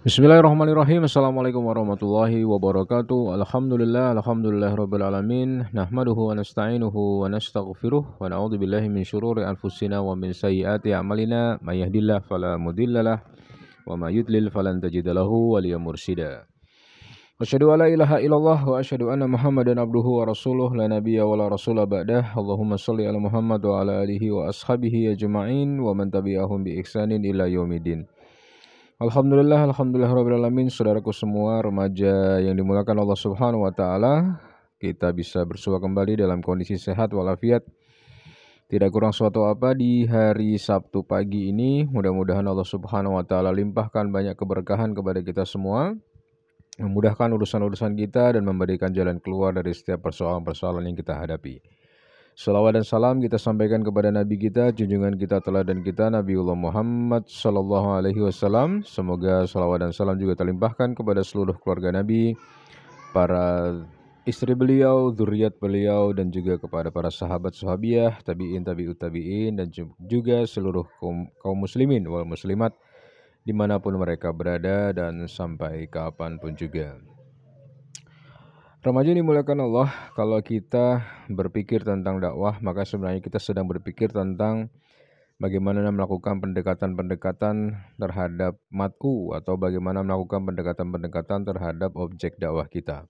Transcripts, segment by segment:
Bismillahirrahmanirrahim. Assalamualaikum warahmatullahi wabarakatuh. Alhamdulillah, alhamdulillah rabbil alamin. Nahmaduhu wa nasta'inuhu wa nastaghfiruh wa na'udzu billahi min syururi anfusina wa min sayyiati a'malina. May yahdihillahu fala mudhillalah wa may yudlil falan tajida lahu waliya mursyida. Asyhadu an la ilaha illallah wa asyhadu anna Muhammadan abduhu wa rasuluh la nabiyya wa la rasula ba'dah. Allahumma shalli ala Muhammad wa ala alihi wa ashabihi ajma'in wa man tabi'ahum bi ihsanin ila yaumidin. Alhamdulillah, alhamdulillah rabbil alamin, saudaraku semua remaja yang dimulakan Allah Subhanahu wa taala, kita bisa bersua kembali dalam kondisi sehat walafiat. Tidak kurang suatu apa di hari Sabtu pagi ini, mudah-mudahan Allah Subhanahu wa taala limpahkan banyak keberkahan kepada kita semua, memudahkan urusan-urusan kita dan memberikan jalan keluar dari setiap persoalan-persoalan yang kita hadapi. Salawat dan salam kita sampaikan kepada Nabi kita, junjungan kita telah dan kita Nabiullah Muhammad Sallallahu Alaihi Wasallam. Semoga salawat dan salam juga terlimpahkan kepada seluruh keluarga Nabi, para istri beliau, zuriat beliau, dan juga kepada para sahabat sahabiah, tabiin, tabiut tabiin, dan juga seluruh kaum, kaum muslimin wal muslimat di mana pun mereka berada dan sampai kapan pun juga. Remaja dimulakan Allah, kalau kita berpikir tentang dakwah, maka sebenarnya kita sedang berpikir tentang bagaimana melakukan pendekatan-pendekatan terhadap matku atau bagaimana melakukan pendekatan-pendekatan terhadap objek dakwah kita.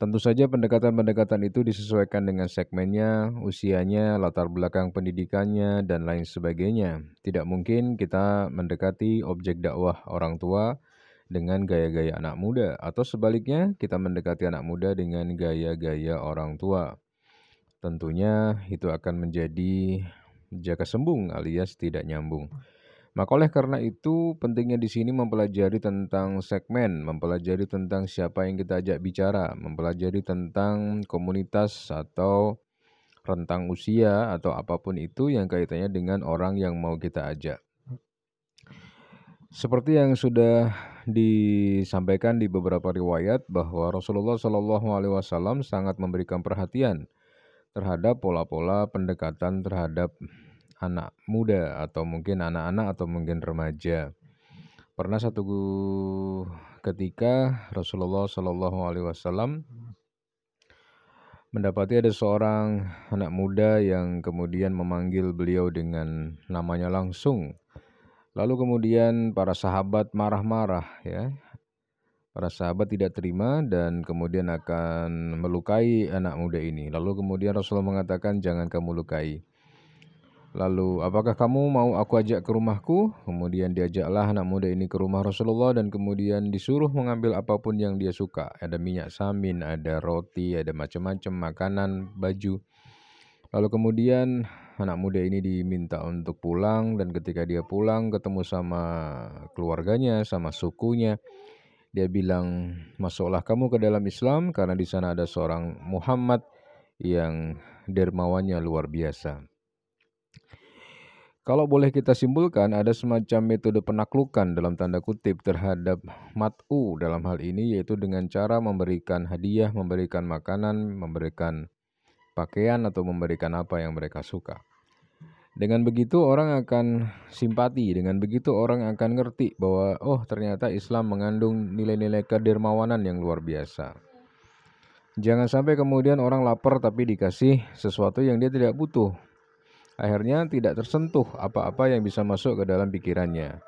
Tentu saja pendekatan-pendekatan itu disesuaikan dengan segmennya, usianya, latar belakang pendidikannya, dan lain sebagainya. Tidak mungkin kita mendekati objek dakwah orang tua, dengan gaya-gaya anak muda atau sebaliknya kita mendekati anak muda dengan gaya-gaya orang tua. Tentunya itu akan menjadi jaka sembung alias tidak nyambung. Maka oleh karena itu pentingnya di sini mempelajari tentang segmen, mempelajari tentang siapa yang kita ajak bicara, mempelajari tentang komunitas atau rentang usia atau apa pun itu yang kaitannya dengan orang yang mau kita ajak. Seperti yang sudah disampaikan di beberapa riwayat bahwa Rasulullah Shallallahu Alaihi Wasallam sangat memberikan perhatian terhadap pola-pola pendekatan terhadap anak muda atau mungkin anak-anak atau mungkin remaja. Pernah satu ketika Rasulullah Shallallahu Alaihi Wasallam mendapati ada seorang anak muda yang kemudian memanggil beliau dengan namanya langsung Lalu kemudian para sahabat marah-marah ya. Para sahabat tidak terima dan kemudian akan melukai anak muda ini. Lalu kemudian Rasulullah mengatakan jangan kamu lukai. Lalu apakah kamu mau aku ajak ke rumahku? Kemudian diajaklah anak muda ini ke rumah Rasulullah dan kemudian disuruh mengambil apa pun yang dia suka. Ada minyak samin, ada roti, ada macam-macam makanan, baju. Lalu kemudian anak muda ini diminta untuk pulang dan ketika dia pulang ketemu sama keluarganya, sama sukunya, dia bilang, "Masuklah kamu ke dalam Islam karena di sana ada seorang Muhammad yang dermawannya luar biasa." Kalau boleh kita simpulkan, ada semacam metode penaklukan dalam tanda kutip terhadap mat'u dalam hal ini, yaitu dengan cara memberikan hadiah, memberikan makanan, memberikan pakaian, atau memberikan apa yang mereka suka. Dengan begitu orang akan simpati, dengan begitu orang akan ngerti bahwa oh ternyata Islam mengandung nilai-nilai kedermawanan yang luar biasa. Jangan sampai kemudian orang lapar tapi dikasih sesuatu yang dia tidak butuh. Akhirnya tidak tersentuh apa-apa yang bisa masuk ke dalam pikirannya.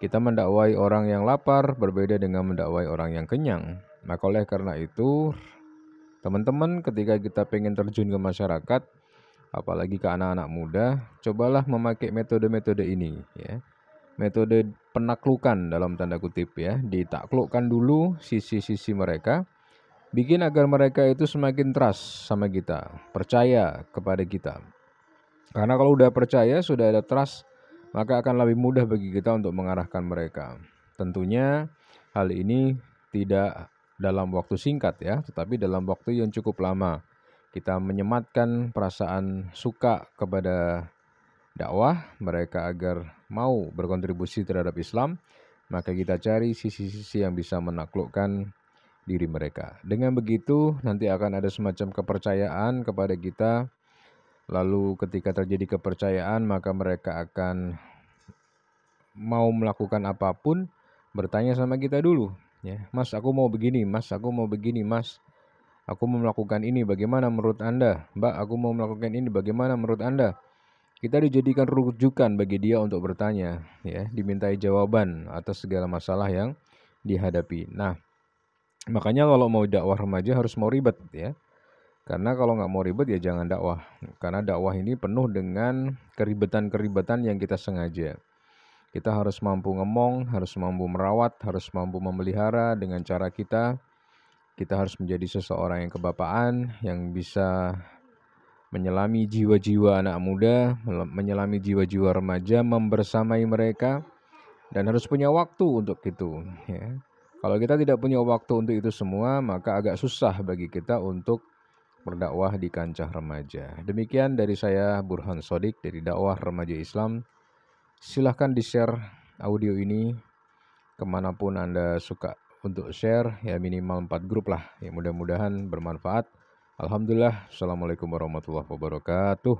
Kita mendakwai orang yang lapar berbeda dengan mendakwai orang yang kenyang. Maka oleh karena itu, teman-teman ketika kita pengen terjun ke masyarakat, apalagi ke anak-anak muda, cobalah memakai metode-metode ini ya. Metode penaklukan dalam tanda kutip ya, ditaklukkan dulu sisi-sisi mereka, bikin agar mereka itu semakin trust sama kita, percaya kepada kita. Karena kalau udah percaya, sudah ada trust, maka akan lebih mudah bagi kita untuk mengarahkan mereka. Tentunya hal ini tidak dalam waktu singkat ya, tetapi dalam waktu yang cukup lama kita menyematkan perasaan suka kepada dakwah mereka agar mau berkontribusi terhadap Islam, maka kita cari sisi-sisi yang bisa menaklukkan diri mereka. Dengan begitu nanti akan ada semacam kepercayaan kepada kita. Lalu ketika terjadi kepercayaan maka mereka akan mau melakukan apa pun, bertanya sama kita dulu. Ya, Mas, aku mau begini, Mas, aku mau begini, Mas. Aku mau melakukan ini, bagaimana menurut Anda? Mbak, aku mau melakukan ini, bagaimana menurut Anda? Kita dijadikan rujukan bagi dia untuk bertanya, ya, dimintai jawaban atas segala masalah yang dihadapi. Nah, makanya kalau mau dakwah remaja harus mau ribet, ya. Karena kalau nggak mau ribet ya jangan dakwah. Karena dakwah ini penuh dengan keribetan-keribetan yang kita sengaja. Kita harus mampu ngomong, harus mampu merawat, harus mampu memelihara dengan cara kita. Kita harus menjadi seseorang yang kebapaan, yang bisa menyelami jiwa-jiwa anak muda, menyelami jiwa-jiwa remaja, membersamai mereka, dan harus punya waktu untuk itu. Ya. Kalau kita tidak punya waktu untuk itu semua, maka agak susah bagi kita untuk berdakwah di kancah remaja. Demikian dari saya Burhan Sodik dari dakwah remaja Islam. Silahkan di-share audio ini ke mana pun Anda suka untuk share, ya minimal 4 grup lah. Ya mudah-mudahan bermanfaat. Alhamdulillah. Assalamualaikum warahmatullahi wabarakatuh.